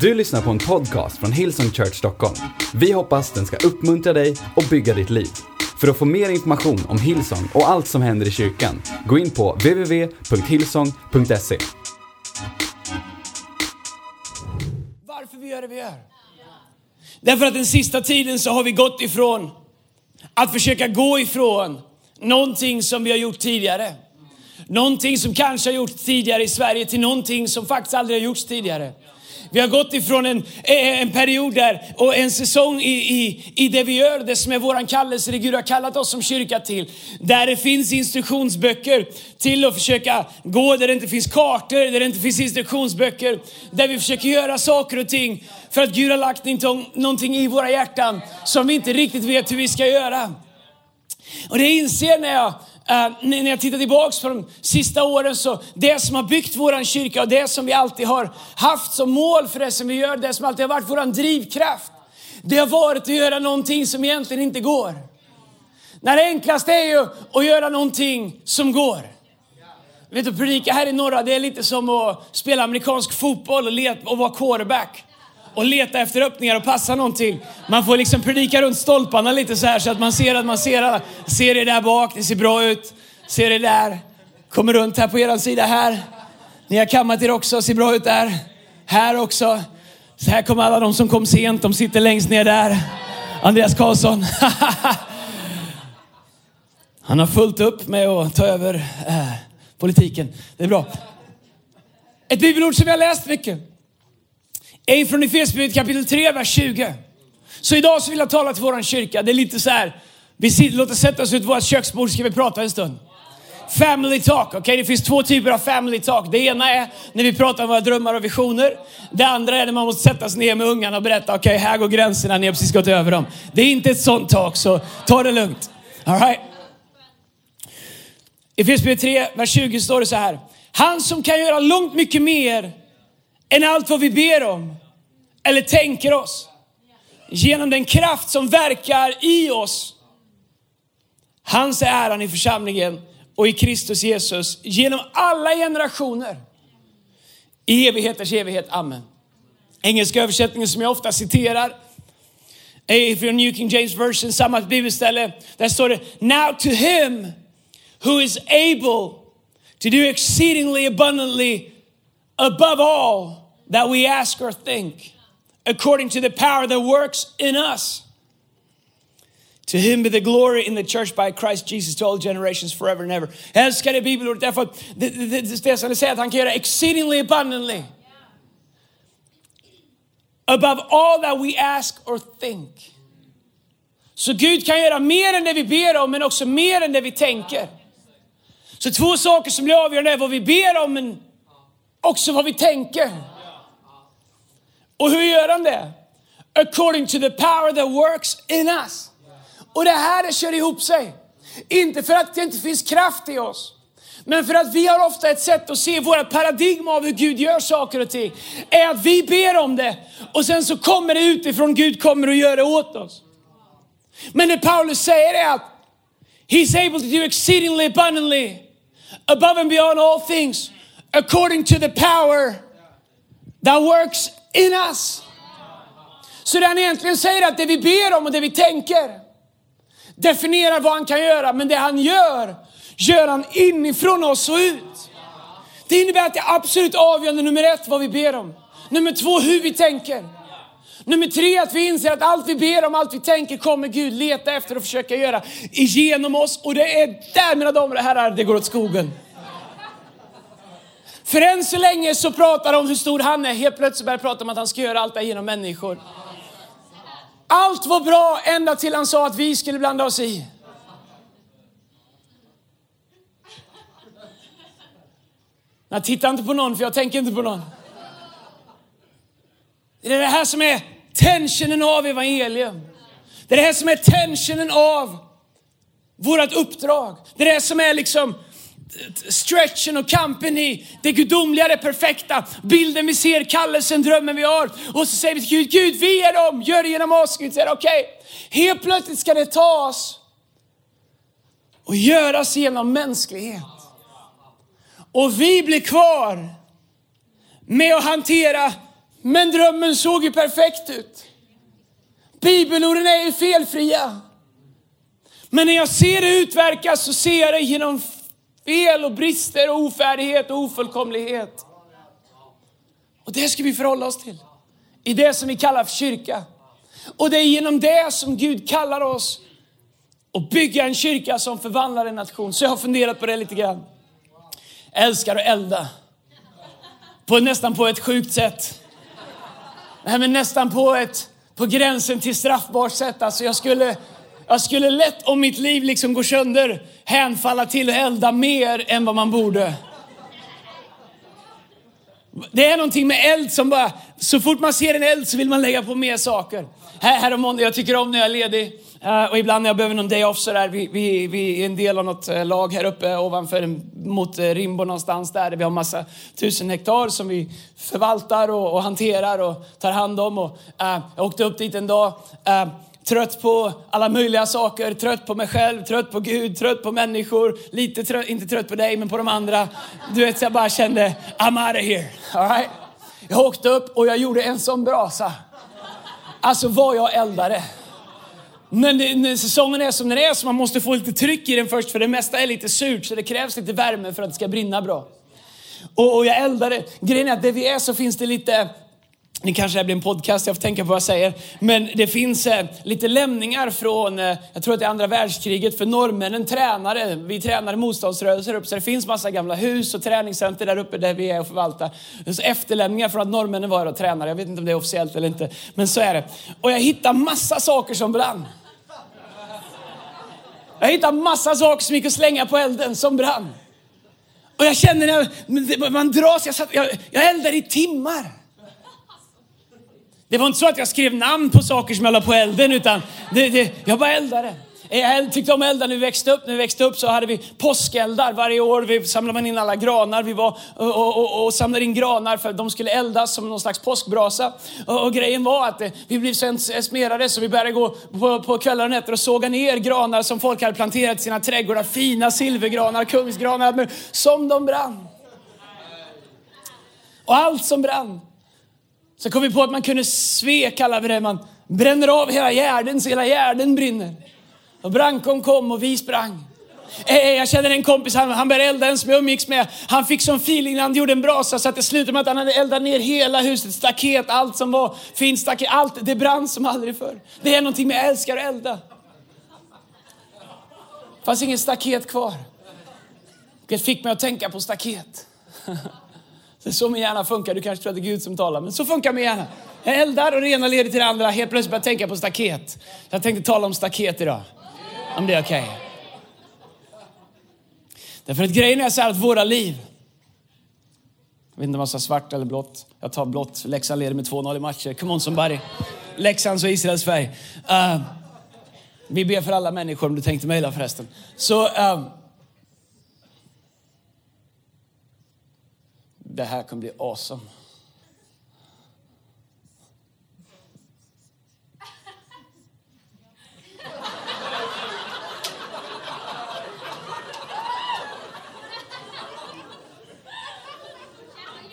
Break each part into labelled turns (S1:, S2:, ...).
S1: Du lyssnar på en podcast från Hillsong Church Stockholm. Vi hoppas den ska uppmuntra dig och bygga ditt liv. För att få mer information om Hillsong och allt som händer i kyrkan, gå in på www.hillsong.se.
S2: Varför vi gör det vi gör? Därför att den sista tiden så har vi gått ifrån att försöka gå ifrån någonting som vi har gjort tidigare. Någonting som kanske har gjorts tidigare i Sverige till någonting som faktiskt aldrig har gjorts tidigare. Vi har gått ifrån en, eh, en period där och en säsong i, i, i det vi gör, det som är våran kallelse, det Gud har kallat oss som kyrka till. Där det finns instruktionsböcker till att försöka gå där det inte finns kartor, där det inte finns instruktionsböcker. Där vi försöker göra saker och ting för att Gud har lagt någonting i våra hjärtan som vi inte riktigt vet hur vi ska göra. Och det inser när jag Uh, när jag tittar tillbaks på de sista åren så det som har byggt våran kyrka och det som vi alltid har haft som mål för det som vi gör, det som alltid har varit våran drivkraft. Det har varit att göra någonting som egentligen inte går. När det enklaste är ju att göra någonting som går. Vet du, predika här i norra, det är lite som att spela amerikansk fotboll och, let, och vara quarterback och leta efter öppningar och passa någonting. Man får liksom predika runt stolparna lite så här så att man ser att man ser alla. Ser det där bak, det ser bra ut. Ser det där. Kommer runt här på er sida här. Ni har kammat er också, ser bra ut där. Här också. Så här kommer alla de som kom sent, de sitter längst ner där. Andreas Karlsson. Han har fullt upp med att ta över eh, politiken. Det är bra. Ett bibelord som vi har läst mycket är från Efesierbrevet kapitel 3, vers 20. Så idag så vill jag tala till vår kyrka. Det är lite så här, vi sitter, låt oss sätta oss ut vårt köksbord ska vi prata en stund. Family talk, okej? Okay? Det finns två typer av family talk. Det ena är när vi pratar om våra drömmar och visioner. Det andra är när man måste sätta sig ner med ungarna och berätta, okej, okay, här går gränserna, ni har precis gått över dem. Det är inte ett sånt talk, så ta det lugnt. All right? I Efesierbrevet 3, vers 20 står det så här. Han som kan göra långt mycket mer än allt vad vi ber om eller tänker oss. Genom den kraft som verkar i oss. Hans är äran i församlingen och i Kristus Jesus genom alla generationer. I evigheters evighet. Amen. Engelska översättningen som jag ofta citerar är från New King James Version, samma bibelställe. Där står det, Now to him who is able to do exceedingly abundantly above all that we ask or think, according to the power that works in us. To him be the glory in the church by Christ Jesus to all generations forever and ever. Det bibelordet därför det, som det er säger att han kan göra exceedingly abundantly. Above all that we ask or think. Så Gud kan göra mer än det vi ber om men också mer än det vi tänker. Så två saker som blir avgörande är vad vi ber om men också vad vi tänker. Och hur gör han det? According to the power that works in us. Och det här det kör ihop sig. Inte för att det inte finns kraft i oss. Men för att vi har ofta ett sätt att se vårt paradigm av hur Gud gör saker och ting. Är att vi ber om det och sen så kommer det utifrån Gud kommer och gör det åt oss. Men det Paulus säger är att He's able to do exceedingly abundantly above and beyond all things according to the power that works in us. Så det han egentligen säger är att det vi ber om och det vi tänker definierar vad han kan göra, men det han gör, gör han inifrån oss och ut. Det innebär att det är absolut avgörande nummer ett vad vi ber om. Nummer två hur vi tänker. Nummer tre att vi inser att allt vi ber om, allt vi tänker kommer Gud leta efter och försöka göra igenom oss. Och det är där mina damer och herrar det går åt skogen. För än så länge så pratar de om hur stor han är. Helt plötsligt börjar prata om att han ska göra allt det genom människor. Allt var bra ända till han sa att vi skulle blanda oss i. Jag tittar inte på någon för jag tänker inte på någon. Det är det här som är tensionen av evangelium. Det är det här som är tensionen av vårt uppdrag. Det är det som är liksom stretchen och kampen i det gudomliga, det perfekta. Bilden vi ser, kallelsen, drömmen vi har. Och så säger vi till Gud, Gud vi är dem, gör det genom oss. Gud säger okej, okay. helt plötsligt ska det tas och göras genom mänsklighet. Och vi blir kvar med att hantera Men drömmen såg ju perfekt ut. Bibelorden är ju felfria. Men när jag ser det utverkas så ser jag det genom fel och brister och ofärdighet och ofullkomlighet. Och det ska vi förhålla oss till. I det som vi kallar för kyrka. Och det är genom det som Gud kallar oss att bygga en kyrka som förvandlar en nation. Så jag har funderat på det lite grann. Jag älskar att elda. På, nästan på ett sjukt sätt. Nej, men nästan på ett på gränsen till straffbart sätt. Alltså jag skulle, jag skulle lätt om mitt liv liksom går sönder hänfalla till att elda mer än vad man borde. Det är någonting med eld som bara, så fort man ser en eld så vill man lägga på mer saker. Här, här måndag, jag tycker om när jag är ledig. Uh, och ibland när jag behöver någon day off sådär, vi, vi, vi är en del av något eh, lag här uppe ovanför mot eh, Rimbo någonstans där, där vi har massa tusen hektar som vi förvaltar och, och hanterar och tar hand om. Och, uh, jag åkte upp dit en dag Uh, trött på alla möjliga saker, trött på mig själv, trött på Gud, trött på människor, lite trött, inte trött på dig men på de andra. Du vet, så jag bara kände, I'm out of here. All right? Jag åkte upp och jag gjorde en sån brasa. Alltså vad jag eldade. Men det, när säsongen är som den är så man måste få lite tryck i den först för det mesta är lite surt så det krävs lite värme för att det ska brinna bra. Och, och jag eldade. Grejen är att där vi är så finns det lite det kanske blir en podcast, jag får tänka på vad jag säger. Men det finns eh, lite lämningar från, eh, jag tror att det är andra världskriget, för norrmännen tränade. Vi tränade motståndsrörelser uppe, så det finns massa gamla hus och träningscenter där uppe där vi är och förvaltar. Så efterlämningar från att norrmännen var och tränade. Jag vet inte om det är officiellt eller inte, men så är det. Och jag hittade massa saker som brann. Jag hittade massa saker som gick att slänga på elden som brann. Och jag känner när man dras, jag, satt, jag, jag eldade i timmar. Det var inte så att jag skrev namn på saker som jag la på elden, utan det, det, jag bara eldade. Jag tyckte om eldar när vi växte upp. När vi växte upp så hade vi påskeldar varje år. Vi samlade man in alla granar. Vi var och, och, och, och samlade in granar för att de skulle eldas som någon slags påskbrasa. Och, och grejen var att eh, vi blev så smerade så vi började gå på, på kvällar och nätter och såga ner granar som folk hade planterat i sina trädgårdar. Fina silvergranar, kungsgranar, som de brann. Och allt som brann så kom vi på att man kunde sve, kallar vi det. Man bränner av hela gärden så hela gärden brinner. Och brandkåren kom och vi sprang. Eh, eh, jag känner en kompis, han, han började elda, en som jag umgicks med. Han fick sån feeling när han gjorde en brasa så att det slutade med att han hade eldat ner hela huset, staket, allt som var fint staket, allt. Det brann som aldrig förr. Det är någonting med jag älskar att elda. Det fanns ingen staket kvar. Det fick mig att tänka på staket. Det är så min hjärna funkar. Du kanske tror att det är Gud som talar, men så funkar min hjärna. Jag eldar och det ena leder till det andra. Helt plötsligt börjar jag tänka på staket. Jag tänkte tala om staket idag. Om det är okej. Okay. Därför att grejen är så här att våra liv, jag vet inte om jag sa svart eller blått. Jag tar blått. Leksand leder med 2-0 i matcher. Come on somebody. Leksands och Israels färg. Uh, vi ber för alla människor om du tänkte mejla förresten. Så, uh, det här kommer bli awesome.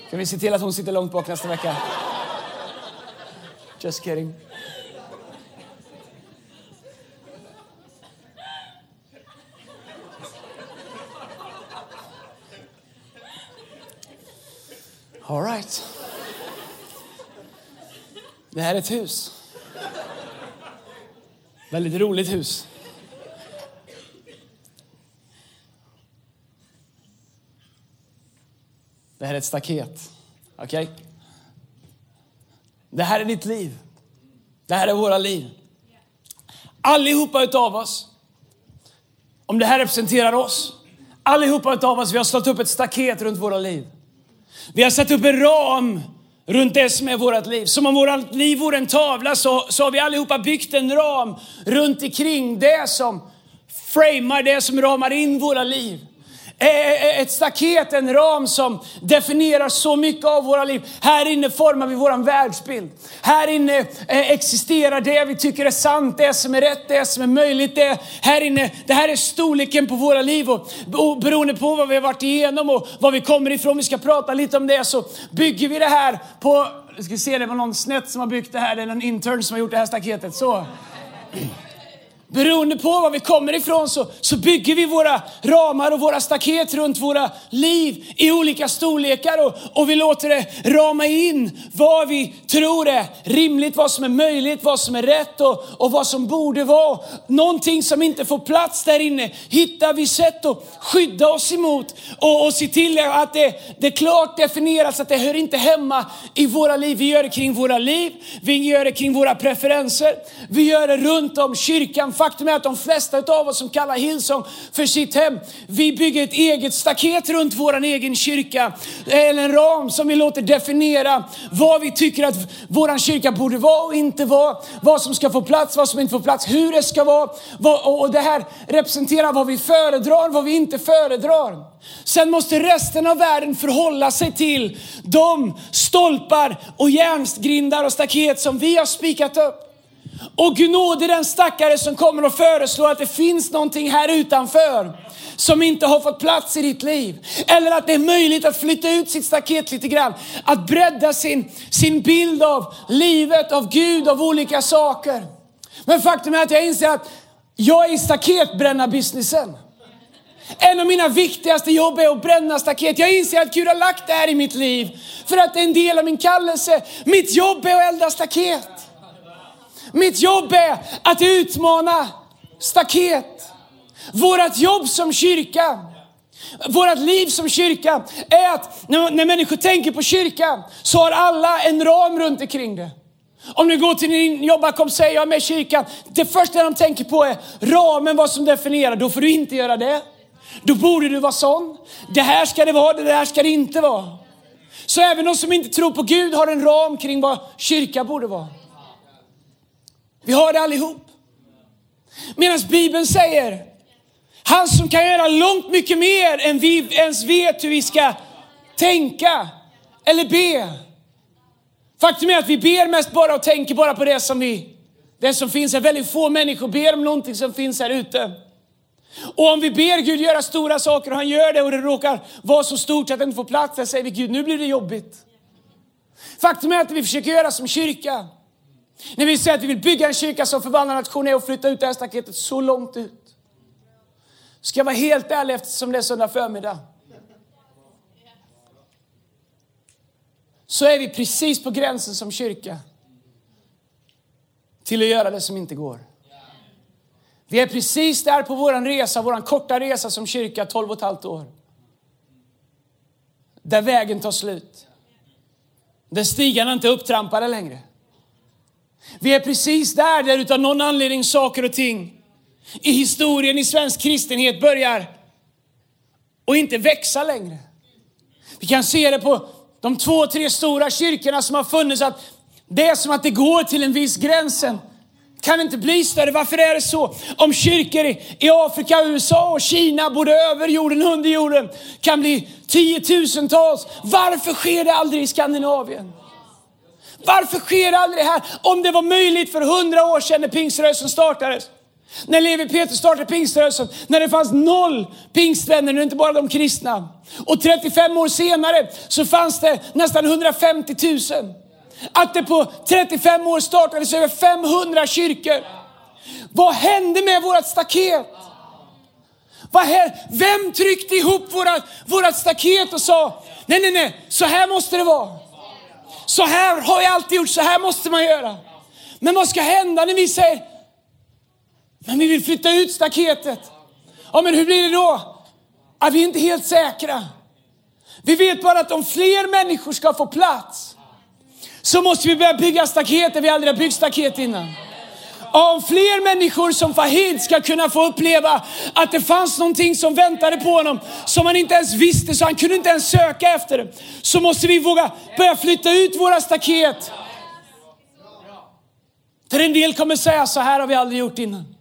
S2: Kan vi se till att hon sitter långt bak nästa vecka? Just kidding. All right. Det här är ett hus. Väldigt roligt hus. Det här är ett staket. Okej? Okay? Det här är ditt liv. Det här är våra liv. Allihopa utav oss, om det här representerar oss, allihopa utav oss, vi har slått upp ett staket runt våra liv. Vi har satt upp en ram runt det som är vårt liv. Som om vårt liv vore en tavla så, så har vi allihopa byggt en ram runt omkring det som framar, det som ramar in våra liv Eh, eh, eh, ett staket, en ram som definierar så mycket av våra liv. Här inne formar vi vår världsbild. Här inne existerar det vi tycker är sant, det som är rätt, det som är möjligt. Det, här inne, det här är storleken på våra liv och beroende på vad vi har varit igenom och var vi kommer ifrån, vi ska prata lite om det, så bygger vi det här på Jag ska se, det var någon snett som har byggt det här. Det är någon intern som har gjort det här staketet. Så. Beroende på var vi kommer ifrån så, så bygger vi våra ramar och våra staket runt våra liv i olika storlekar och, och vi låter det rama in vad vi tror är rimligt, vad som är möjligt, vad som är rätt och, och vad som borde vara. Någonting som inte får plats där inne hittar vi sätt att skydda oss emot och, och se till att det, det klart definieras att det hör inte hemma i våra liv. Vi gör det kring våra liv, vi gör det kring våra preferenser, vi gör det runt om kyrkan Faktum är att de flesta av oss som kallar Hillsong för sitt hem, vi bygger ett eget staket runt vår egen kyrka. Eller en ram som vi låter definiera vad vi tycker att vår kyrka borde vara och inte vara. Vad som ska få plats, vad som inte får plats, hur det ska vara. Och det här representerar vad vi föredrar, vad vi inte föredrar. Sen måste resten av världen förhålla sig till de stolpar och järngrindar och staket som vi har spikat upp. Och Gud nåde den stackare som kommer och föreslår att det finns någonting här utanför som inte har fått plats i ditt liv. Eller att det är möjligt att flytta ut sitt staket lite grann. Att bredda sin, sin bild av livet, av Gud, av olika saker. Men faktum är att jag inser att jag är i staketbränna-businessen. En av mina viktigaste jobb är att bränna staket. Jag inser att Gud har lagt det här i mitt liv för att det är en del av min kallelse. Mitt jobb är att elda staket. Mitt jobb är att utmana staket. Vårt jobb som kyrka, vårt liv som kyrka är att när, när människor tänker på kyrka så har alla en ram runt omkring det. Om du går till din jobbarkompis och säger jag är med i kyrkan. Det första de tänker på är ramen, vad som definierar. Då får du inte göra det. Då borde du vara sån. Det här ska det vara, det där ska det inte vara. Så även de som inte tror på Gud har en ram kring vad kyrka borde vara. Vi har det allihop. Medan Bibeln säger, han som kan göra långt mycket mer än vi ens vet hur vi ska tänka eller be. Faktum är att vi ber mest bara och tänker bara på det som vi, det som finns här. Väldigt få människor ber om någonting som finns här ute. Och om vi ber Gud göra stora saker och han gör det och det råkar vara så stort att det inte får plats, där säger vi Gud, nu blir det jobbigt. Faktum är att vi försöker göra som kyrka. När vi säger att vi vill bygga en kyrka som förvandlar nationer och flytta ut det här staketet så långt ut. Ska jag vara helt ärlig eftersom det är söndag förmiddag. Så är vi precis på gränsen som kyrka. Till att göra det som inte går. Vi är precis där på vår resa, vår korta resa som kyrka, 12 och ett halvt år. Där vägen tar slut. Där stigarna inte är upptrampade längre. Vi är precis där, där utan någon anledning saker och ting i historien i svensk kristenhet börjar och inte växa längre. Vi kan se det på de två, tre stora kyrkorna som har funnits att det är som att det går till en viss gränsen. Kan inte bli större. Varför är det så? Om kyrkor i Afrika, USA och Kina, både över jorden och under jorden, kan bli tiotusentals. Varför sker det aldrig i Skandinavien? Varför sker aldrig det här? Om det var möjligt för hundra år sedan när pingströrelsen startades. När Levi Petrus startade pingströrelsen, när det fanns noll pingstvänner, nu inte bara de kristna. Och 35 år senare så fanns det nästan 150 000. Att det på 35 år startades över 500 kyrkor. Vad hände med vårt staket? Vad hände? Vem tryckte ihop vårat, vårat staket och sa, nej, nej, nej, så här måste det vara. Så här har jag alltid gjort, så här måste man göra. Men vad ska hända när vi säger, men vi vill flytta ut staketet. Ja, men hur blir det då? Ja, vi är inte helt säkra. Vi vet bara att om fler människor ska få plats så måste vi börja bygga staket där vi aldrig har byggt staket innan om fler människor som Fahid ska kunna få uppleva att det fanns någonting som väntade på honom som han inte ens visste så han kunde inte ens söka efter det. Så måste vi våga börja flytta ut våra staket. För en del kommer säga så här har vi aldrig gjort innan.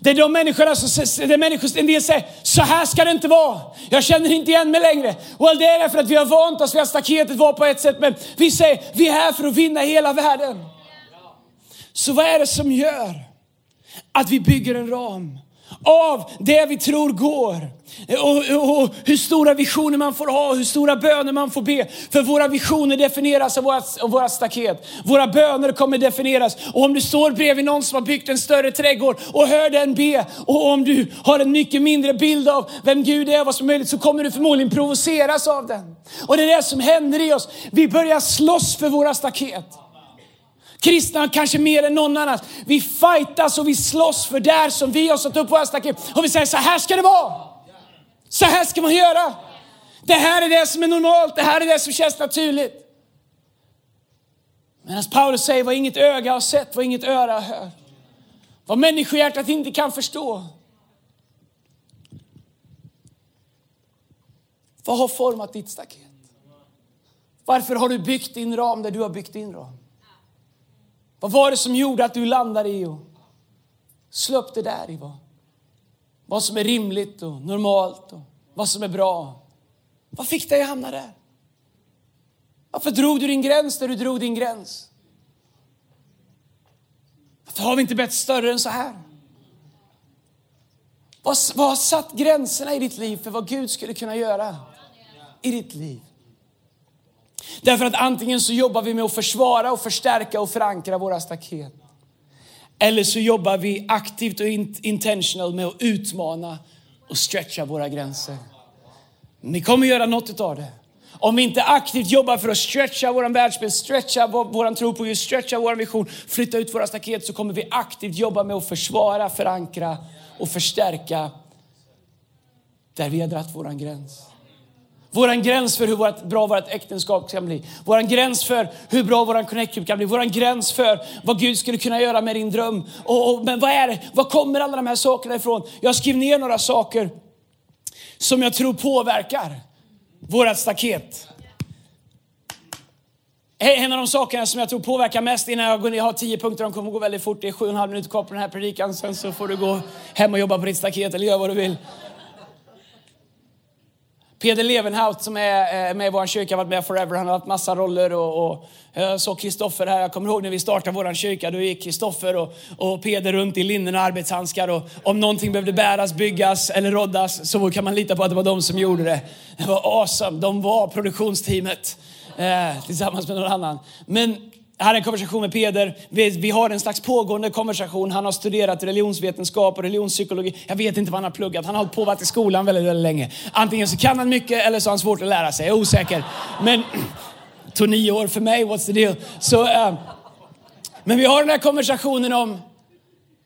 S2: Det är de människorna som det är människor, en del säger, så här ska det inte vara. Jag känner inte igen mig längre. Och det är därför att vi har vant oss vid att staketet var på ett sätt, men vi säger, vi är här för att vinna hela världen. Så vad är det som gör att vi bygger en ram av det vi tror går. Och, och, och, hur stora visioner man får ha, hur stora böner man får be. För våra visioner definieras av våra, av våra staket. Våra böner kommer definieras. Och om du står bredvid någon som har byggt en större trädgård och hör den be. Och om du har en mycket mindre bild av vem Gud är, vad som är möjligt, så kommer du förmodligen provoceras av den. Och det är det som händer i oss. Vi börjar slåss för våra staket. Kristna kanske mer än någon annan. Vi fightas och vi slåss för där som vi har satt upp våra staket. Och vi säger så här ska det vara. Så här ska man göra. Det här är det som är normalt, det här är det som känns naturligt. Medan Paulus säger vad inget öga har sett, vad inget öra har hört. Vad människohjärtat inte kan förstå. Vad har format ditt staket? Varför har du byggt din ram där du har byggt din ram? Vad var det som gjorde att du landade i och slå upp det där i? Vad, vad som är rimligt och normalt och vad som är bra. Vad fick dig att hamna där? Varför drog du din gräns där du drog din gräns? Varför har vi inte bett större än så här? Vad, vad har satt gränserna i ditt liv för vad Gud skulle kunna göra i ditt liv? Därför att antingen så jobbar vi med att försvara och förstärka och förankra våra staket. Eller så jobbar vi aktivt och intentional med att utmana och stretcha våra gränser. Ni kommer göra något av det. Om vi inte aktivt jobbar för att stretcha vår världsbild, stretcha vår tro på Gud, stretcha vår vision, flytta ut våra staket så kommer vi aktivt jobba med att försvara, förankra och förstärka där vi har dratt vår gräns. Vår gräns för hur vårt, bra vårt äktenskap kan bli. Vår gräns för hur bra vår connect kan bli. Vår gräns för vad Gud skulle kunna göra med din dröm. Och, och, men vad är det? Var kommer alla de här sakerna ifrån? Jag skrev ner några saker som jag tror påverkar vårt staket. En av de sakerna som jag tror påverkar mest innan jag går ner, jag har tio punkter, de kommer gå väldigt fort, det är sju och en halv minut kvar på den här predikan, sen så får du gå hem och jobba på ditt staket eller göra vad du vill. Peder Levenhaut som är eh, med i vår kyrka har varit med forever. Han har haft massa roller. Och, och eh, jag såg Kristoffer här. Jag kommer ihåg när vi startade vår kyrka. Då gick Kristoffer och, och Peder runt i linnen och arbetshandskar. Och om någonting behövde bäras, byggas eller roddas så kan man lita på att det var de som gjorde det. Det var awesome. De var produktionsteamet eh, tillsammans med någon annan. Men jag hade en konversation med Peder. Vi, vi, har en slags pågående konversation. Han har studerat religionsvetenskap och religionspsykologi. Jag vet inte vad han har pluggat. Han har hållit på varit i skolan väldigt, väldigt länge. Antingen så kan han mycket eller så har han svårt att lära sig. Jag är osäker. Men tog nio år för mig. What's the deal? Så, uh, men vi har den här konversationen om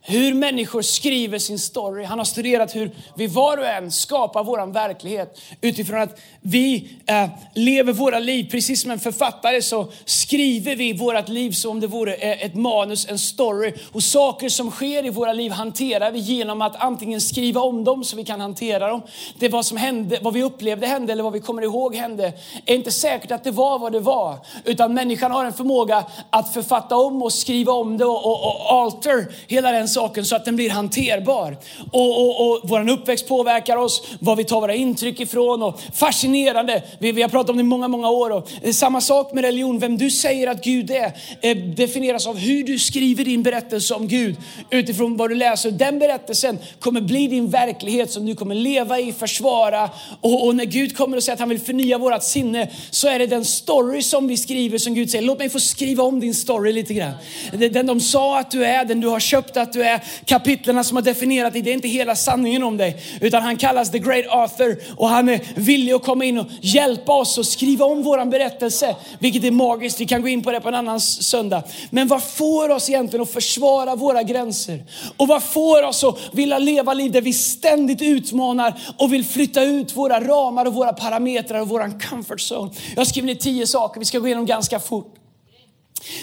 S2: hur människor skriver sin story. Han har studerat hur vi var och en skapar vår verklighet utifrån att vi eh, lever våra liv. Precis som en författare så skriver vi vårt liv som om det vore eh, ett manus, en story. Och saker som sker i våra liv hanterar vi genom att antingen skriva om dem så vi kan hantera dem. Det vad som hände, vad vi upplevde hände eller vad vi kommer ihåg hände är inte säkert att det var vad det var. Utan människan har en förmåga att författa om och skriva om det och, och, och alter hela den saken så att den blir hanterbar. Och, och, och vår uppväxt påverkar oss, vad vi tar våra intryck ifrån och fascinerande. Vi, vi har pratat om det i många, många år. Och samma sak med religion. Vem du säger att Gud är eh, definieras av hur du skriver din berättelse om Gud. Utifrån vad du läser. Den berättelsen kommer bli din verklighet som du kommer leva i, försvara. Och, och när Gud kommer och säger att han vill förnya vårt sinne så är det den story som vi skriver som Gud säger. Låt mig få skriva om din story lite grann. Den de sa att du är, den du har köpt att du är är kapitlerna som har definierat dig. Det är inte hela sanningen om dig. Utan han kallas the great author och han är villig att komma in och hjälpa oss att skriva om våran berättelse. Vilket är magiskt. Vi kan gå in på det på en annan söndag. Men vad får oss egentligen att försvara våra gränser? Och vad får oss att vilja leva liv där vi ständigt utmanar och vill flytta ut våra ramar och våra parametrar och våran comfort zone? Jag har skrivit ner tio saker. Vi ska gå igenom ganska fort.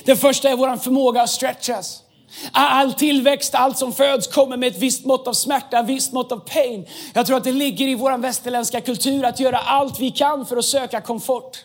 S2: Det första är vår förmåga att stretchas. All tillväxt, allt som föds kommer med ett visst mått av smärta, ett visst mått av pain. Jag tror att det ligger i vår västerländska kultur att göra allt vi kan för att söka komfort.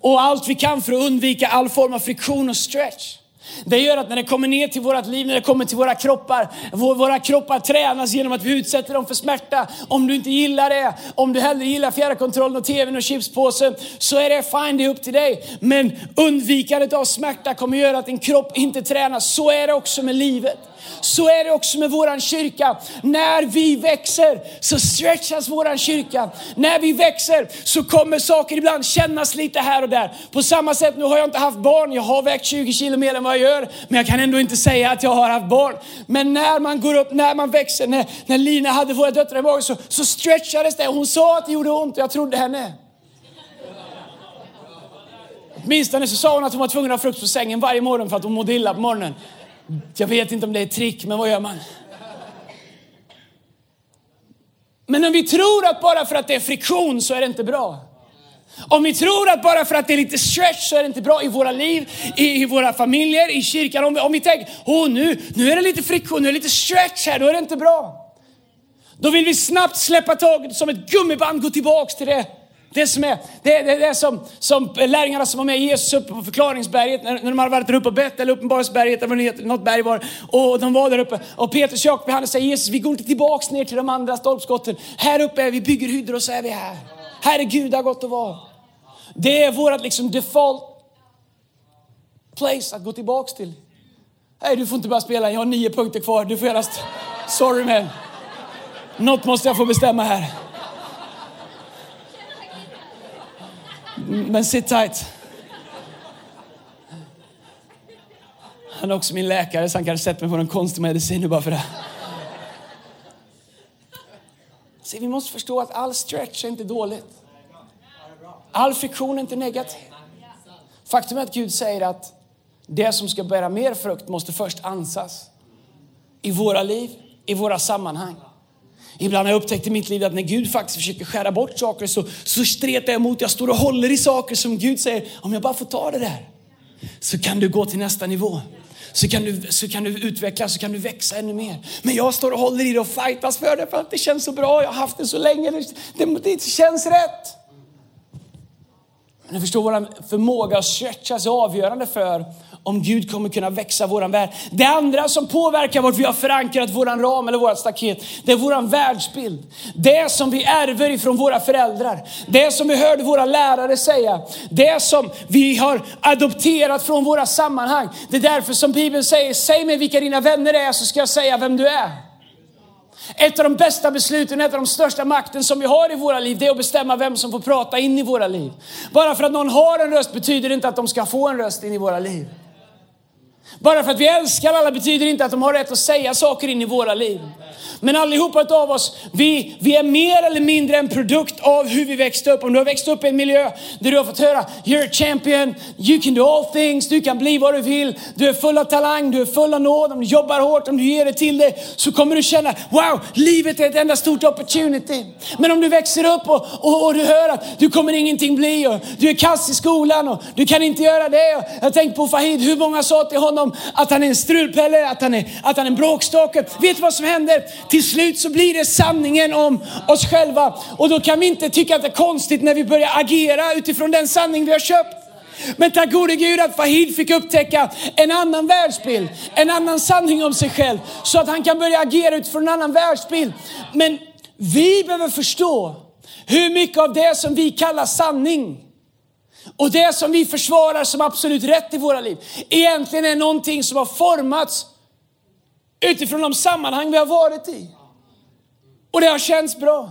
S2: Och allt vi kan för att undvika all form av friktion och stretch. Det gör att när det kommer ner till vårt liv, när det kommer till våra kroppar, våra kroppar tränas genom att vi utsätter dem för smärta. Om du inte gillar det, om du hellre gillar fjärrkontrollen och tvn och chipspåsen, så är det fine, det är upp till dig. Men undvikandet av smärta kommer göra att din kropp inte tränas. Så är det också med livet. Så är det också med våran kyrka. När vi växer så stretchas våran kyrka. När vi växer så kommer saker ibland kännas lite här och där. På samma sätt, nu har jag inte haft barn, jag har vägt 20 kilo mer än vad jag gör, men jag kan ändå inte säga att jag har haft barn. Men när man går upp, när man växer, när, när Lina hade våra döttrar i magen så, så stretchades det. Hon sa att det gjorde ont och jag trodde henne. Åtminstone så sa hon att hon var tvungen att ha frukt på sängen varje morgon för att hon mådde illa på morgonen. Jag vet inte om det är ett trick, men vad gör man? Men om vi tror att bara för att det är friktion så är det inte bra. Om vi tror att bara för att det är lite stretch så är det inte bra i våra liv, i, i våra familjer, i kyrkan. Om vi, om vi tänker, oh, nu, nu är det lite friktion, nu är det lite stretch här, då är det inte bra. Då vill vi snabbt släppa taget som ett gummiband gå tillbaks till det det som är, det, det, det är som, som lärjungarna som var med Jesus uppe på förklaringsberget, när, när de hade varit där uppe på Bett eller uppenbarelseberget eller vad det heter, något berg var. Och de var där uppe. Och Petrus, och Jakob, Johannes säger Jesus, vi går inte tillbaks ner till de andra stolpskotten. Här uppe är vi, bygger hyddor och så är vi här. Här är Gud, har gott att vara. Det är vårt liksom default place att gå tillbaks till. Nej, du får inte börja spela, jag har nio punkter kvar. Du får göra... Sorry man. Något måste jag få bestämma här. Men sit tight. Han är också min läkare så han kanske sätter mig på någon konstig medicin nu bara för det. Så vi måste förstå att all stretch är inte dåligt. All friktion är inte negativ. Faktum är att Gud säger att det som ska bära mer frukt måste först ansas. I våra liv, i våra sammanhang. Ibland har jag upptäckt i mitt liv att när Gud faktiskt försöker skära bort saker så, så stretar jag emot. Jag står och håller i saker som Gud säger, om jag bara får ta det där så kan du gå till nästa nivå. Så kan, du, så kan du utvecklas, så kan du växa ännu mer. Men jag står och håller i det och fightas för det för att det känns så bra. Jag har haft det så länge. Det, det, det känns rätt. Men du förstår, vår förmåga att stretcha är avgörande för om Gud kommer kunna växa våran värld. Det andra som påverkar vart vi har förankrat våran ram eller vårat staket, det är våran världsbild. Det som vi ärver ifrån våra föräldrar. Det som vi hörde våra lärare säga. Det som vi har adopterat från våra sammanhang. Det är därför som Bibeln säger, säg mig vilka dina vänner är så ska jag säga vem du är. Ett av de bästa besluten, ett av de största makten som vi har i våra liv, det är att bestämma vem som får prata in i våra liv. Bara för att någon har en röst betyder det inte att de ska få en röst in i våra liv. Bara för att vi älskar alla betyder inte att de har rätt att säga saker in i våra liv. Men allihopa av oss, vi, vi är mer eller mindre en produkt av hur vi växte upp. Om du har växt upp i en miljö där du har fått höra, you're a champion, you can do all things, du kan bli vad du vill, du är full av talang, du är full av nåd, om du jobbar hårt, om du ger det till dig, så kommer du känna, wow, livet är ett enda stort opportunity. Men om du växer upp och, och, och du hör att du kommer ingenting bli och du är kass i skolan och du kan inte göra det. Och jag tänkte på Fahid, hur många sa till honom att han är en strulpelle, att han är, att han är en bråkstake. Vet du vad som händer? Till slut så blir det sanningen om oss själva. Och då kan vi inte tycka att det är konstigt när vi börjar agera utifrån den sanning vi har köpt. Men tack gode Gud att Fahid fick upptäcka en annan världsbild, en annan sanning om sig själv. Så att han kan börja agera utifrån en annan världsbild. Men vi behöver förstå hur mycket av det som vi kallar sanning och det som vi försvarar som absolut rätt i våra liv egentligen är någonting som har formats utifrån de sammanhang vi har varit i. Och det har känts bra.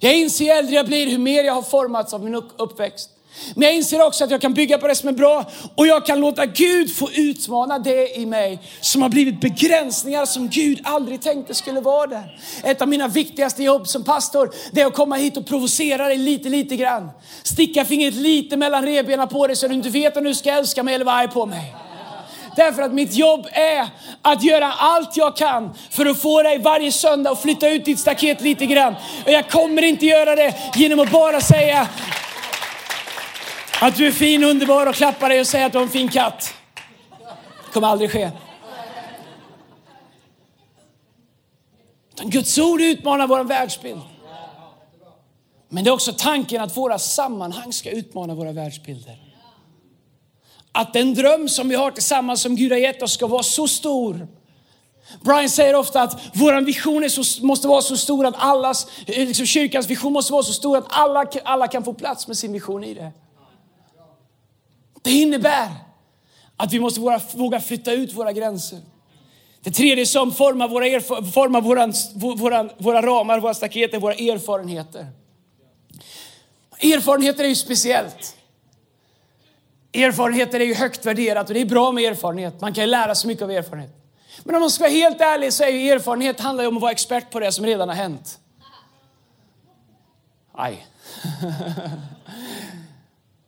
S2: Jag inser ju äldre jag blir hur mer jag har formats av min uppväxt. Men jag inser också att jag kan bygga på det som är bra och jag kan låta Gud få utmana det i mig som har blivit begränsningar som Gud aldrig tänkte skulle vara där. Ett av mina viktigaste jobb som pastor det är att komma hit och provocera dig lite, lite grann. Sticka fingret lite mellan revbenen på dig så du inte vet om du ska älska mig eller vara arg på mig. Därför att mitt jobb är att göra allt jag kan för att få dig varje söndag att flytta ut ditt staket lite grann. Och jag kommer inte göra det genom att bara säga att du är fin och underbar och klappar dig och säger att du har en fin katt. Det kommer aldrig ske. Utan Guds ord utmanar vår världsbild. Men det är också tanken att våra sammanhang ska utmana våra världsbilder. Att den dröm som vi har tillsammans som Gud har gett oss ska vara så stor. Brian säger ofta att vår vision är så, måste vara så stor att allas, liksom kyrkans vision måste vara så stor att alla, alla kan få plats med sin vision i det. Det innebär att vi måste våga flytta ut våra gränser. Det tredje som formar våra, erf- formar våran, våra, våra ramar, våra staket, är våra erfarenheter. Erfarenheter är ju speciellt. Erfarenheter är ju högt värderat och det är bra med erfarenhet. Man kan ju lära sig mycket av erfarenhet. Men om man ska vara helt ärlig så är ju erfarenhet handlar ju om att vara expert på det som redan har hänt. Aj.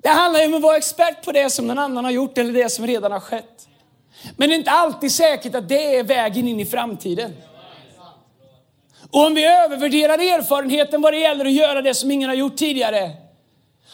S2: Det handlar ju om att vara expert på det som någon annan har gjort eller det som redan har skett. Men det är inte alltid säkert att det är vägen in i framtiden. Och om vi övervärderar erfarenheten vad det gäller att göra det som ingen har gjort tidigare,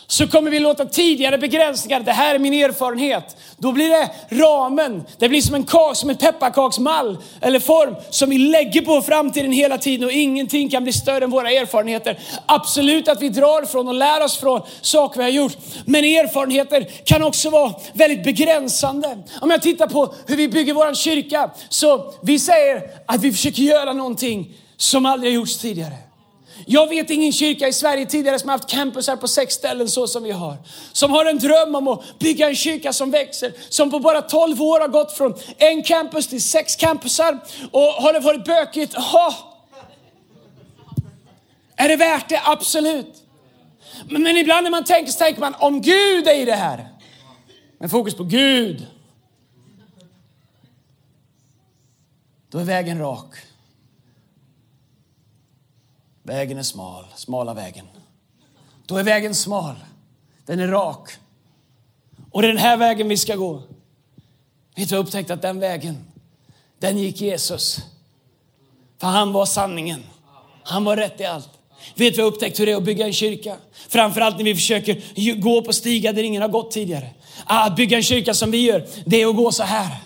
S2: så kommer vi låta tidigare begränsningar, det här är min erfarenhet. Då blir det ramen, det blir som en kak, som en pepparkaksmall eller form som vi lägger på framtiden hela tiden och ingenting kan bli större än våra erfarenheter. Absolut att vi drar från och lär oss från saker vi har gjort. Men erfarenheter kan också vara väldigt begränsande. Om jag tittar på hur vi bygger vår kyrka, så vi säger att vi försöker göra någonting som aldrig har gjorts tidigare. Jag vet ingen kyrka i Sverige tidigare som har haft campusar på sex ställen så som vi har. Som har en dröm om att bygga en kyrka som växer. Som på bara 12 år har gått från en campus till sex campusar. Och har det varit bökigt? Ja. Är det värt det? Absolut. Men, men ibland när man tänker så tänker man om Gud är i det här. Med fokus på Gud. Då är vägen rak. Vägen är smal, smala vägen. Då är vägen smal. Den är rak. Och det är den här vägen vi ska gå. Vet du, jag upptäckte att den vägen, den gick Jesus. För han var sanningen. Han var rätt i allt. Vet du, jag upptäckt hur det är att bygga en kyrka. Framförallt när vi försöker gå på stigar där ingen har gått tidigare. Ah, att bygga en kyrka som vi gör, det är att gå så här.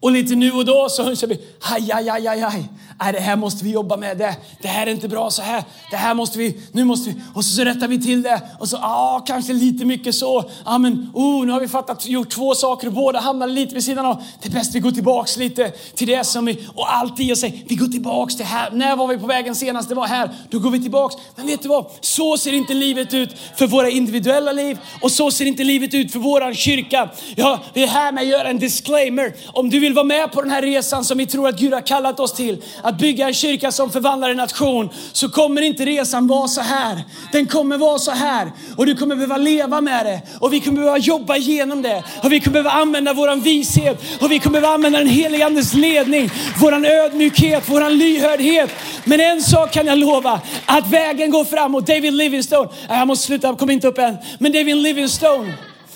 S2: Och lite nu och då så hörs vi, aj, aj, aj, aj, aj. Nej, det här måste vi jobba med. Det, det här är inte bra så här. Det här måste vi, nu måste vi. Och så, så rättar vi till det. Och så, ja, kanske lite mycket så. Ja, men oh, nu har vi fattat, gjort två saker och båda hamnar lite vid sidan av. Det är bäst vi går tillbaks lite till det som vi, och alltid och säger, vi går tillbaks till här. När var vi på vägen senast? Det var här. Då går vi tillbaks. Men vet du vad? Så ser inte livet ut för våra individuella liv. Och så ser inte livet ut för våran kyrka. Ja, vi är här med att göra en disclaimer. Om du vill vara med på den här resan som vi tror att Gud har kallat oss till, att bygga en kyrka som förvandlar en nation, så kommer inte resan vara så här. Den kommer vara så här. Och du kommer behöva leva med det. Och vi kommer behöva jobba igenom det. Och vi kommer behöva använda våran vishet. Och vi kommer behöva använda den helige Andes ledning. Våran ödmjukhet, våran lyhördhet. Men en sak kan jag lova, att vägen går framåt. David Livingstone, jag måste sluta, jag kommer inte upp än. Men David Livingstone,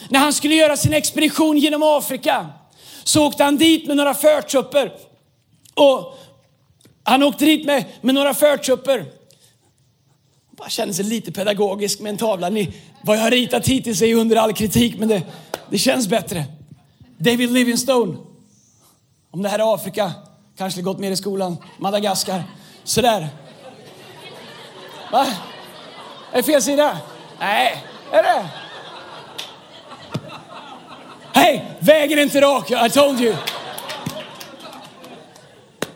S2: när han skulle göra sin expedition genom Afrika, så åkte han dit med några förtrupper. Och han åkte dit med, med några förtrupper. Bara kände sig lite pedagogisk med en tavla. Ni, vad jag har ritat hittills är under all kritik, men det, det känns bättre. David Livingstone. Om det här är Afrika, kanske gått mer i skolan. Madagaskar. Sådär. Va? Är det fel sida? Nej, är det? Hej, vägen är inte rak. I told you.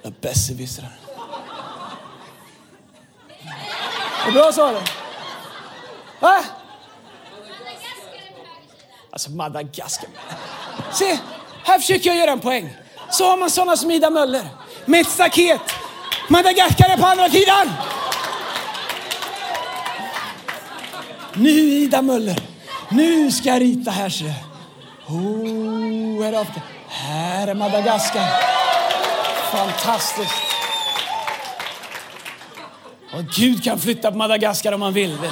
S2: Jag Det är bra sa. Va? Alltså Madagaskar. Se, här försöker jag göra en poäng. Så har man sådana som Ida Möller med ett staket. Madagaskar är på andra sidan. Nu Ida Möller, nu ska jag rita här ser. Oh, här är Madagaskar. Fantastiskt. Och Gud kan flytta på Madagaskar om han vill. Det,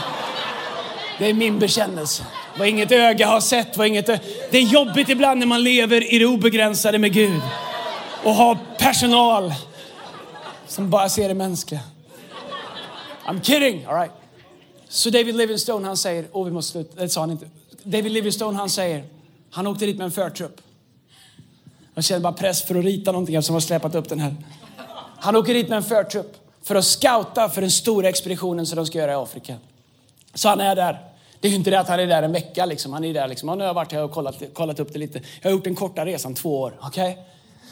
S2: det är min bekännelse. Vad inget öga har sett, vad inget ö- Det är jobbigt ibland när man lever i det obegränsade med Gud. Och har personal som bara ser det mänskliga. I'm kidding, all right. Så David Livingstone han säger, åh vi måste sluta, det sa han inte. David Livingstone han säger, han åkte dit med en förtrupp. Jag kände bara press för att rita någonting eftersom jag har släpat upp den här. Han åker dit med en förtrupp för att scouta för den stora expeditionen som de ska göra i Afrika. Så han är där. Det är ju inte det att han är där en vecka liksom. Han är där liksom. ja, Nu har jag varit här och kollat, kollat upp det lite. Jag har gjort den korta resan, två år. Okej? Okay?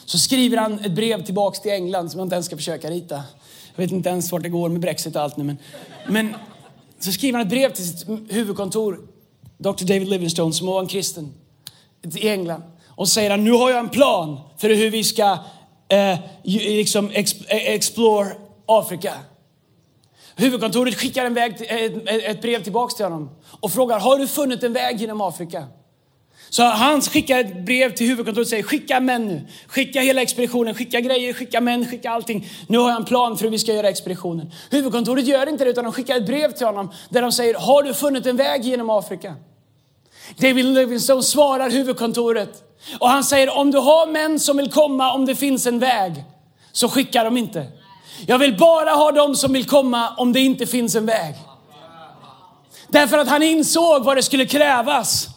S2: Så skriver han ett brev tillbaks till England som jag inte ens ska försöka rita. Jag vet inte ens vart det går med Brexit och allt nu men. Men så skriver han ett brev till sitt huvudkontor Dr. David Livingstone som var en kristen i England. Och säger han, nu har jag en plan för hur vi ska eh, liksom exp eh, explore Afrika. Huvudkontoret skickar en väg, ett, ett brev tillbaks till honom och frågar, har du funnit en väg genom Afrika? Så han skickar ett brev till huvudkontoret och säger, skicka män nu. Skicka hela expeditionen, skicka grejer, skicka män, skicka allting. Nu har jag en plan för hur vi ska göra expeditionen. Huvudkontoret gör inte det utan de skickar ett brev till honom där de säger, har du funnit en väg genom Afrika? David Livingstone svarar huvudkontoret och han säger, om du har män som vill komma om det finns en väg, så skicka dem inte. Jag vill bara ha dem som vill komma om det inte finns en väg. Därför att han insåg vad det skulle krävas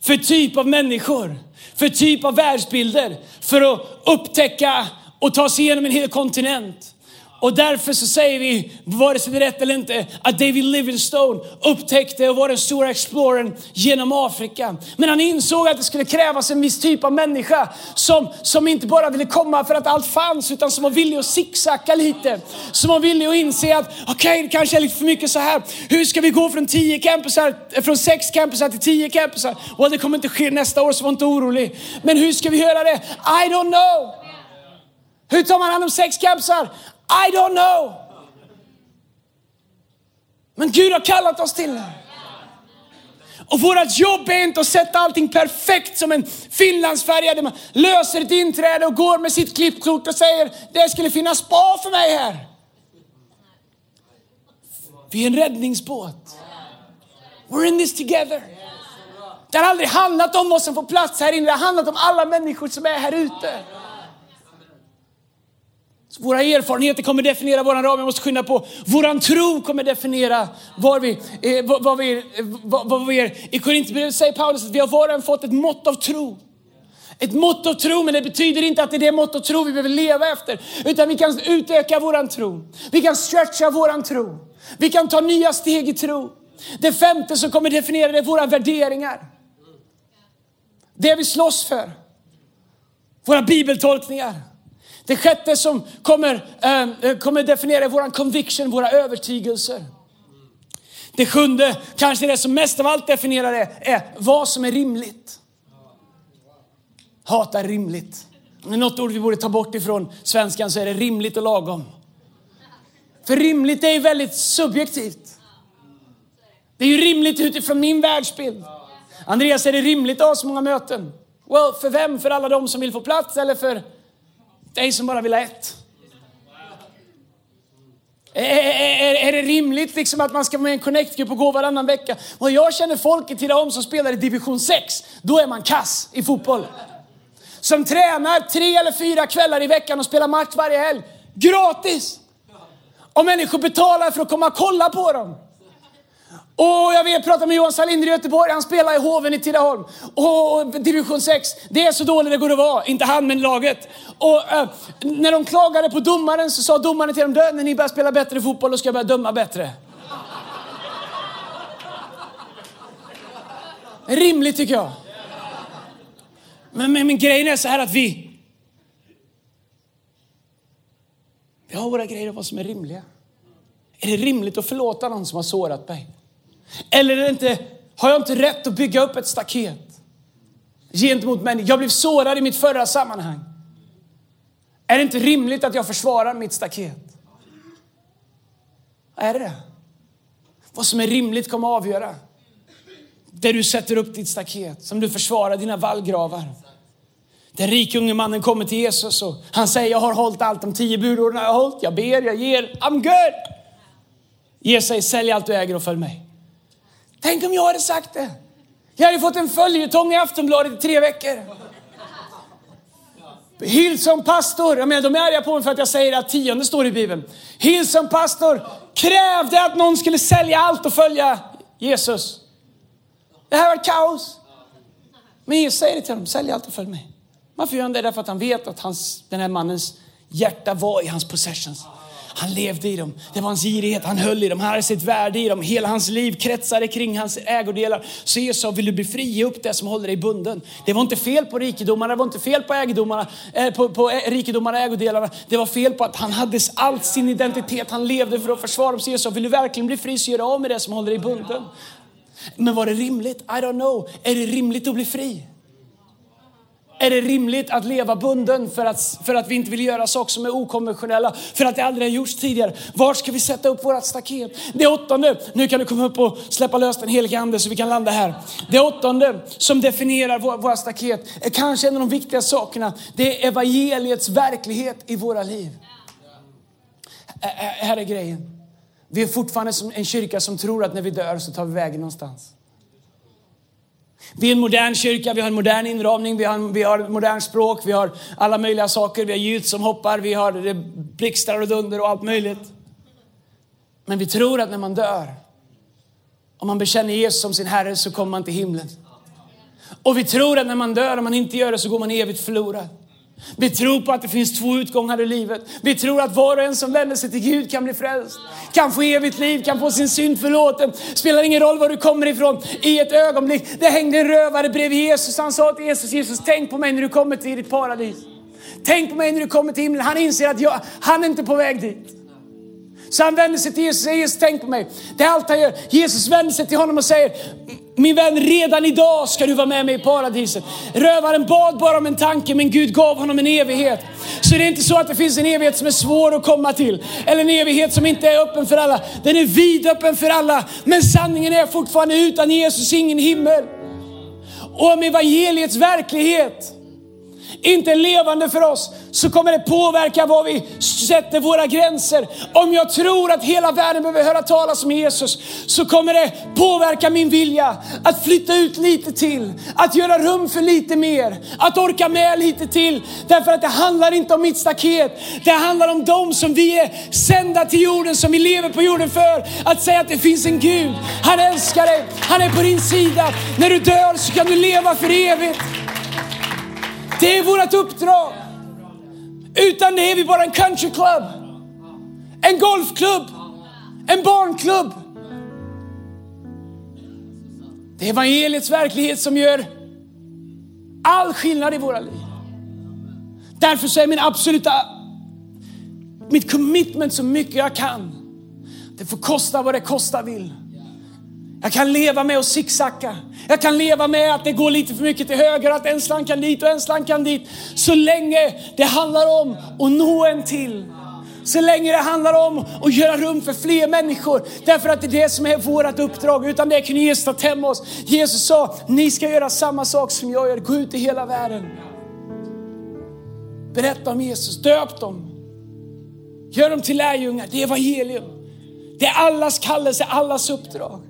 S2: för typ av människor, för typ av världsbilder, för att upptäcka och ta sig igenom en hel kontinent. Och därför så säger vi, vare sig det är rätt eller inte, att David Livingstone upptäckte och var den stora explorern genom Afrika. Men han insåg att det skulle krävas en viss typ av människa som, som inte bara ville komma för att allt fanns, utan som var villig att zigzacka lite. Som var villig att inse att, okej, okay, det kanske är lite för mycket så här. Hur ska vi gå från tio campusar, eh, från sex campusar till tio campusar? Och det kommer inte ske nästa år, så var inte orolig. Men hur ska vi göra det? I don't know. Hur tar man hand om sex campusar? I don't know. Men Gud har kallat oss till det. Och vårt jobb är inte att sätta allting perfekt som en finlandsfärja där man löser ett inträde och går med sitt klippkort och säger det skulle finnas spa för mig här. Vi är en räddningsbåt. We're in this together. Det har aldrig handlat om vad som får plats här inne, det har handlat om alla människor som är här ute. Våra erfarenheter kommer definiera vår ram. Jag måste skynda på. Våran tro kommer definiera var vi, eh, vad, vad, vi, eh, vad, vad vi är. I Korintierbrevet säger Paulus att vi har var och en fått ett mått av tro. Ett mått av tro, men det betyder inte att det är det mått av tro vi behöver leva efter. Utan vi kan utöka våran tro. Vi kan stretcha våran tro. Vi kan ta nya steg i tro. Det femte som kommer definiera det är våra värderingar. Det vi slåss för. Våra bibeltolkningar. Det sjätte som kommer, äh, kommer definiera vår conviction, våra övertygelser. Det sjunde, kanske det som mest av allt definierar det, är vad som är rimligt. Hata rimligt. Om det är något ord vi borde ta bort ifrån svenskan så är det rimligt och lagom. För rimligt är ju väldigt subjektivt. Det är ju rimligt utifrån min världsbild. Andreas, är det rimligt att ha så många möten? Well, för vem? För alla de som vill få plats eller för dig som bara vill ha ett. Är, är, är, det rimligt liksom att man ska vara med i en connect-grupp och gå varannan vecka? Och jag känner folk i Tidaholm som spelar i division 6, då är man kass i fotboll. Som tränar tre eller fyra kvällar i veckan och spelar match varje helg. Gratis! Och människor betalar för att komma och kolla på dem. Och jag vet, prata med Johan Salinder i Göteborg, han spelar i Hoven i Tidaholm. Och division 6, det är så dåligt det går att vara. Inte han, men laget. Och äh, när de klagade på domaren så sa domaren till dem, när ni börjar spela bättre fotboll, då ska jag börja döma bättre. Rimligt tycker jag. Men, men, men grejen är så här att vi... Vi har våra grejer och vad som är rimliga. Är det rimligt att förlåta någon som har sårat mig? Eller är det inte, har jag inte rätt att bygga upp ett staket gentemot människor? Jag blev sårad i mitt förra sammanhang. Är det inte rimligt att jag försvarar mitt staket? Är det det? Vad som är rimligt kommer att avgöra. Där du sätter upp ditt staket, som du försvarar dina vallgravar. Den rike unge mannen kommer till Jesus och han säger, jag har hållit allt, de tio budorden har jag hållit, jag ber, jag ger, I'm good. Jesus säger, sälj allt du äger och följ mig. Tänk om jag hade sagt det. Jag hade fått en följetong i Aftonbladet i tre veckor. Hillsong pastor, jag menar de är arga på mig för att jag säger att tionde står i Bibeln. Hillsong pastor krävde att någon skulle sälja allt och följa Jesus. Det här var kaos. Men Jesus säger det till honom, sälj allt och följ mig. Varför gör han det? Därför att han vet att hans, den här mannens hjärta var i hans possessions. Han levde i dem. Det var hans girighet. Han höll i dem. Han hade sitt värde i dem. Hela hans liv kretsade kring hans ägodelar. Så Jesus sa, vill du bli fri, ge upp det som håller dig bunden. Det var inte fel på rikedomarna, det var inte fel på, ägodomarna, eh, på, på eh, rikedomarna och ägodelarna. Det var fel på att han hade allt sin identitet. Han levde för att försvara dem. Så Jesus sa, vill du verkligen bli fri så gör av med det som håller dig bunden. Men var det rimligt? I don't know. Är det rimligt att bli fri? Är det rimligt att leva bunden för att, för att vi inte vill göra saker som är okonventionella, för att det aldrig har gjorts tidigare? Var ska vi sätta upp vårt staket? Det åttonde, nu kan du komma upp och släppa lös den helige ande så vi kan landa här. Det åttonde som definierar vår, våra staket är kanske en av de viktiga sakerna. Det är evangeliets verklighet i våra liv. Ä här är grejen. Vi är fortfarande som en kyrka som tror att när vi dör så tar vi vägen någonstans. Vi är en modern kyrka, vi har en modern inramning, vi har, vi har modern språk, vi har alla möjliga saker. Vi har ljud som hoppar, vi har eh, blixtar och dunder och allt möjligt. Men vi tror att när man dör, om man bekänner Jesus som sin Herre så kommer man till himlen. Och vi tror att när man dör, om man inte gör det så går man evigt förlorad. Vi tror på att det finns två utgångar i livet. Vi tror att var och en som vänder sig till Gud kan bli frälst. Kan få evigt liv, kan få sin synd förlåten. Spelar ingen roll var du kommer ifrån. I ett ögonblick, det hängde en rövare bredvid Jesus. Han sa till Jesus, Jesus tänk på mig när du kommer till ditt paradis. Tänk på mig när du kommer till himlen. Han inser att jag, han är inte på väg dit. Så han vänder sig till Jesus och säger, Jesus tänk på mig. Det är allt han gör. Jesus vänder sig till honom och säger, min vän, redan idag ska du vara med mig i paradiset. Rövaren bad bara om en tanke, men Gud gav honom en evighet. Så det är inte så att det finns en evighet som är svår att komma till, eller en evighet som inte är öppen för alla. Den är vidöppen för alla, men sanningen är fortfarande utan Jesus ingen himmel. Och om evangeliets verklighet inte är levande för oss, så kommer det påverka var vi sätter våra gränser. Om jag tror att hela världen behöver höra talas om Jesus, så kommer det påverka min vilja att flytta ut lite till, att göra rum för lite mer, att orka med lite till. Därför att det handlar inte om mitt staket, det handlar om dem som vi är sända till jorden, som vi lever på jorden för. Att säga att det finns en Gud, han älskar dig, han är på din sida. När du dör så kan du leva för evigt. Det är vårt uppdrag. Utan det är vi bara en countryclub, en golfklubb, en barnklubb. Det är evangeliets verklighet som gör all skillnad i våra liv. Därför så är min absoluta, mitt commitment så mycket jag kan. Det får kosta vad det kosta vill. Jag kan leva med att zigzacka. Jag kan leva med att det går lite för mycket till höger, att en slank kan dit och en slank kan dit. Så länge det handlar om att nå en till. Så länge det handlar om att göra rum för fler människor. Därför att det är det som är vårt uppdrag. Utan det kunde Jesus ta hem oss. Jesus sa, ni ska göra samma sak som jag gör. Gå ut i hela världen. Berätta om Jesus, döp dem. Gör dem till lärjungar. Det är evangelium. Det är allas kallelse, allas uppdrag.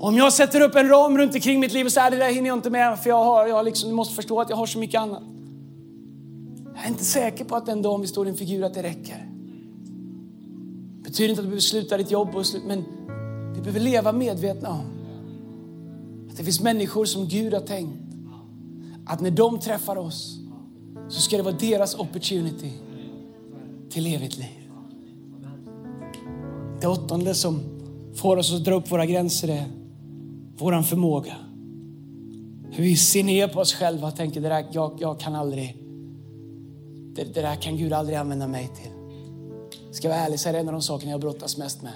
S2: Om jag sätter upp en ram runt omkring mitt liv och säger det där hinner jag inte med för jag har, jag liksom, du måste förstå att jag har så mycket annat. Jag är inte säker på att den dagen vi står inför Gud att det räcker. Det betyder inte att du behöver sluta ditt jobb, och slut, men vi behöver leva medvetna om att det finns människor som Gud har tänkt att när de träffar oss så ska det vara deras opportunity till evigt liv. Det åttonde som får oss att dra upp våra gränser är våran förmåga. Hur vi ser ner på oss själva och tänker, det där, jag, jag kan aldrig, det, det, där kan Gud aldrig använda mig till. Ska jag vara ärlig så är det en av de sakerna jag brottas mest med.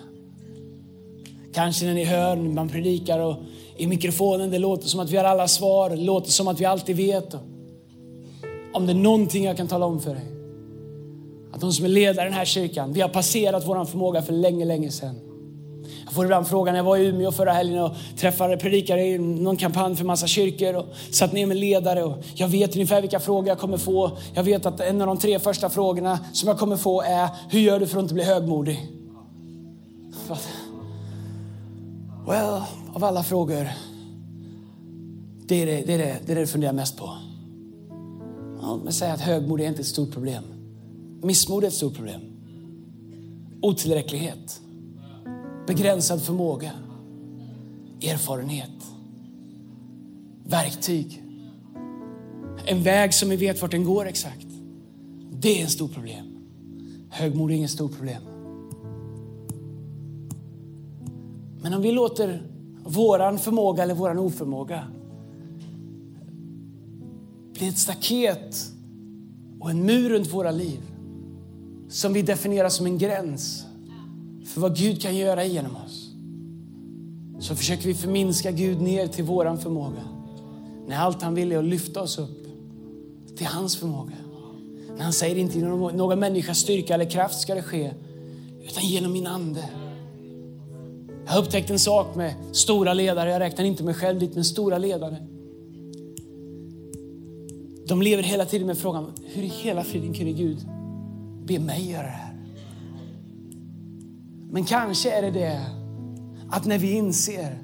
S2: Kanske när ni hör man predikar och i mikrofonen, det låter som att vi har alla svar, det låter som att vi alltid vet. Om det är någonting jag kan tala om för dig, att de som är ledare i den här kyrkan, vi har passerat vår förmåga för länge, länge sedan. Jag får ibland frågan, jag var i Umeå förra helgen och träffade predikare i någon kampanj för massa kyrkor och satt ner med ledare och jag vet ungefär vilka frågor jag kommer få. Jag vet att en av de tre första frågorna som jag kommer få är, hur gör du för att inte bli högmodig? Well, av alla frågor, det är det, det, är det, det, är det du funderar mest på. Ja, men säg att högmod är inte ett stort problem. Missmod är ett stort problem. Otillräcklighet begränsad förmåga, erfarenhet, verktyg. En väg som vi vet vart den går exakt. Det är ett stort problem. Högmod är inget stort problem. Men om vi låter våran förmåga eller våran oförmåga bli ett staket och en mur runt våra liv som vi definierar som en gräns för vad Gud kan göra genom oss så försöker vi förminska Gud ner till våran förmåga. När allt han vill är att lyfta oss upp till hans förmåga. När han säger inte genom någon människas styrka eller kraft ska det ske, utan genom min ande. Jag har upptäckt en sak med stora ledare, jag räknar inte mig själv dit, men stora ledare. De lever hela tiden med frågan, hur i hela friden kunde Gud be mig göra det här? Men kanske är det det att när vi inser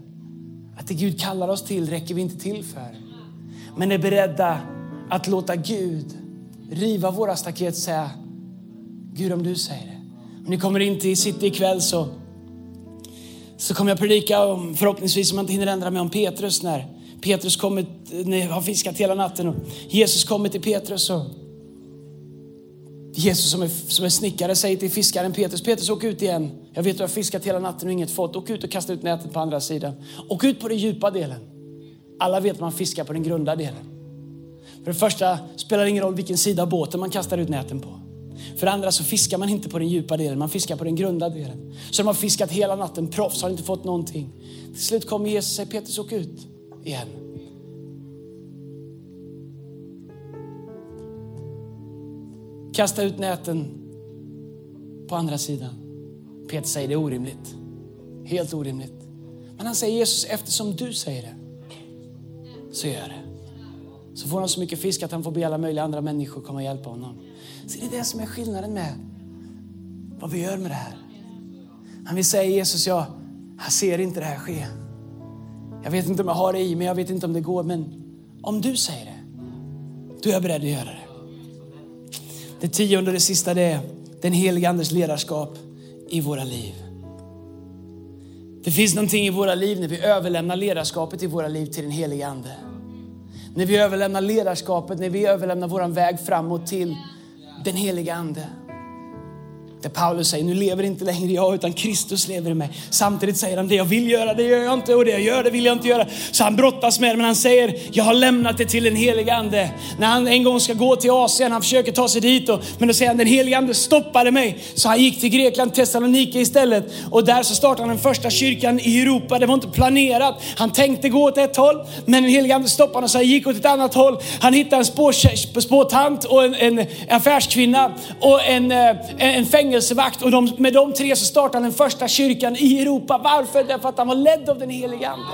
S2: att det Gud kallar oss till räcker vi inte till för. Men är beredda att låta Gud riva våra staket och säga Gud om du säger det. Om ni kommer in till City ikväll så, så kommer jag predika om, förhoppningsvis om jag inte hinner ändra mig, om Petrus när Petrus kommit, har fiskat hela natten och Jesus kommer till Petrus och Jesus som är, som är snickare säger till fiskaren Petrus, Petrus åk ut igen. Jag vet att du har fiskat hela natten och inget fått. Åk ut och kasta ut nätet på andra sidan. Åk ut på den djupa delen. Alla vet att man fiskar på den grunda delen. För det första spelar det ingen roll vilken sida av båten man kastar ut näten på. För det andra så fiskar man inte på den djupa delen, man fiskar på den grunda delen. Så de har fiskat hela natten, proffs, har inte fått någonting. Till slut kommer Jesus och säger Petrus åk ut igen. Kasta ut näten på andra sidan. Peter säger det är orimligt. Helt orimligt. Men han säger Jesus, eftersom du säger det, så gör jag det. Så får han så mycket fisk att han får be alla möjliga andra människor komma och hjälpa honom. Så det är det som är skillnaden med vad vi gör med det här. Han vill säga Jesus, jag, jag ser inte det här ske. Jag vet inte om jag har det i mig, jag vet inte om det går, men om du säger det, då är jag beredd att göra det. Det tionde och det sista det är den heliga Andes ledarskap i våra liv. Det finns någonting i våra liv när vi överlämnar ledarskapet i våra liv till den helige Ande. När vi överlämnar ledarskapet, när vi överlämnar vår väg framåt till den helige Ande. Där Paulus säger, nu lever inte längre jag utan Kristus lever i mig. Samtidigt säger han, det jag vill göra det gör jag inte och det jag gör det vill jag inte göra. Så han brottas med det men han säger, jag har lämnat det till den Helige Ande. När han en gång ska gå till Asien, han försöker ta sig dit och, men då säger han, den Helige Ande stoppade mig. Så han gick till Grekland, Thessaloniki istället och där så startade han den första kyrkan i Europa. Det var inte planerat. Han tänkte gå åt ett håll men den Helige Ande stoppade honom så han gick åt ett annat håll. Han hittade en spår, spåtant och en, en affärskvinna och en, eh, en, en fängelse fängelsevakt och de, med de tre så startade han den första kyrkan i Europa. Varför? Därför att han var ledd av den helige Ande.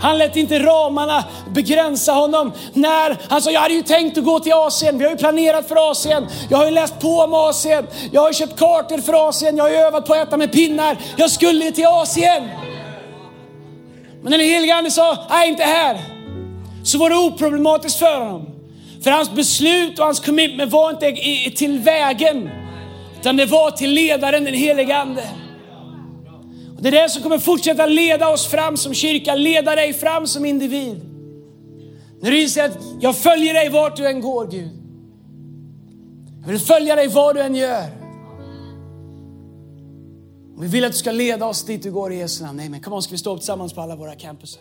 S2: Han lät inte ramarna begränsa honom. När han sa, jag hade ju tänkt att gå till Asien, vi har ju planerat för Asien. Jag har ju läst på om Asien, jag har ju köpt kartor för Asien, jag har ju övat på att äta med pinnar. Jag skulle ju till Asien. Men när den helige Ande sa, nej inte här. Så var det oproblematiskt för honom. För hans beslut och hans commitment var inte till vägen. Utan det var till ledaren, den helige Ande. Och det är det som kommer fortsätta leda oss fram som kyrka, leda dig fram som individ. När du inser att jag följer dig vart du än går Gud. Jag vill följa dig vad du än gör. Och vi vill att du ska leda oss dit du går i Jesu namn. Amen. kom on, ska vi stå upp tillsammans på alla våra campus?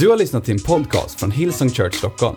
S1: Du har lyssnat till en podcast från Hillsong Church Stockholm.